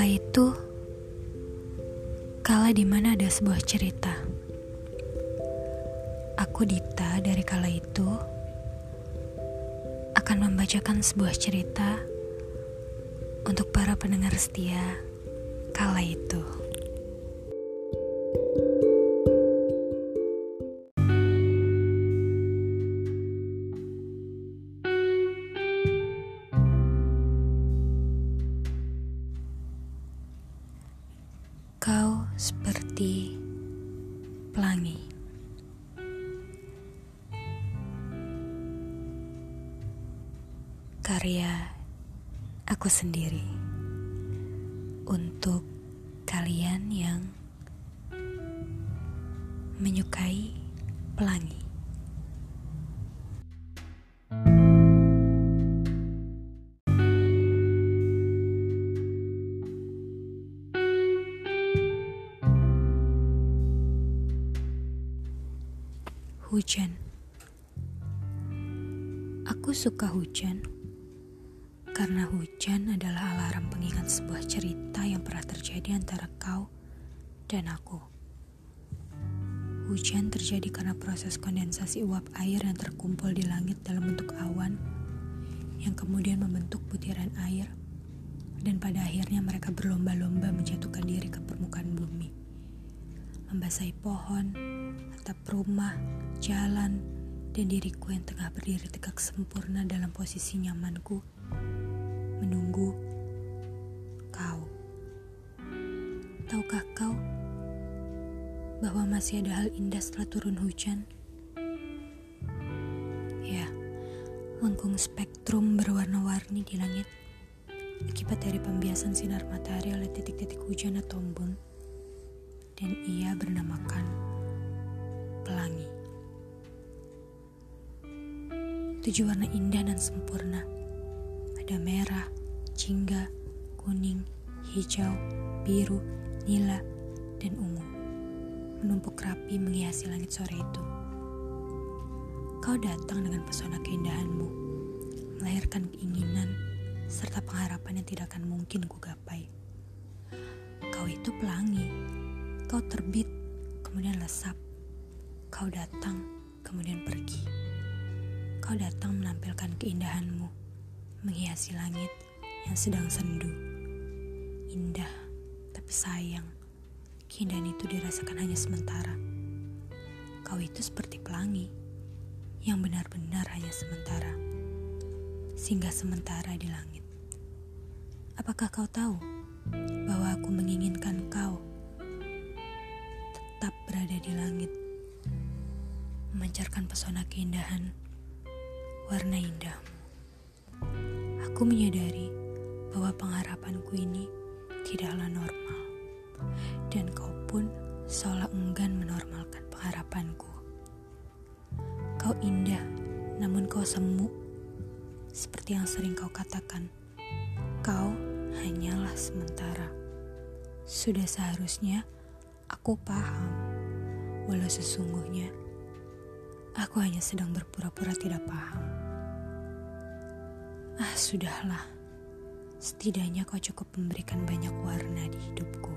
Kala itu, kala di mana ada sebuah cerita. Aku Dita dari kala itu akan membacakan sebuah cerita untuk para pendengar setia kala itu. Kau seperti pelangi. Karya aku sendiri untuk kalian yang menyukai pelangi. Hujan. Aku suka hujan karena hujan adalah alarm pengingat sebuah cerita yang pernah terjadi antara kau dan aku. Hujan terjadi karena proses kondensasi uap air yang terkumpul di langit dalam bentuk awan yang kemudian membentuk butiran air dan pada akhirnya mereka berlomba-lomba menjatuhkan diri ke permukaan bumi. Membasahi pohon, atap rumah, jalan, dan diriku yang tengah berdiri tegak sempurna dalam posisi nyamanku, menunggu kau. Tahukah kau bahwa masih ada hal indah setelah turun hujan? Ya, lengkung spektrum berwarna-warni di langit akibat dari pembiasan sinar matahari oleh titik-titik hujan atau embun dan ia bernamakan pelangi. Tujuh warna indah dan sempurna. Ada merah, jingga, kuning, hijau, biru, nila, dan ungu. Menumpuk rapi menghiasi langit sore itu. Kau datang dengan pesona keindahanmu, melahirkan keinginan serta pengharapan yang tidak akan mungkin kugapai. Kau itu pelangi, Kau terbit, kemudian lesap. Kau datang, kemudian pergi. Kau datang menampilkan keindahanmu, menghiasi langit yang sedang sendu. Indah, tapi sayang, keindahan itu dirasakan hanya sementara. Kau itu seperti pelangi, yang benar-benar hanya sementara. Singgah sementara di langit. Apakah kau tahu bahwa aku menginginkan kau tetap berada di langit, memancarkan pesona keindahan, warna indahmu. Aku menyadari bahwa pengharapanku ini tidaklah normal, dan kau pun seolah enggan menormalkan pengharapanku. Kau indah, namun kau semu, seperti yang sering kau katakan. Kau hanyalah sementara. Sudah seharusnya Aku paham, walau sesungguhnya aku hanya sedang berpura-pura tidak paham. Ah, sudahlah. Setidaknya kau cukup memberikan banyak warna di hidupku.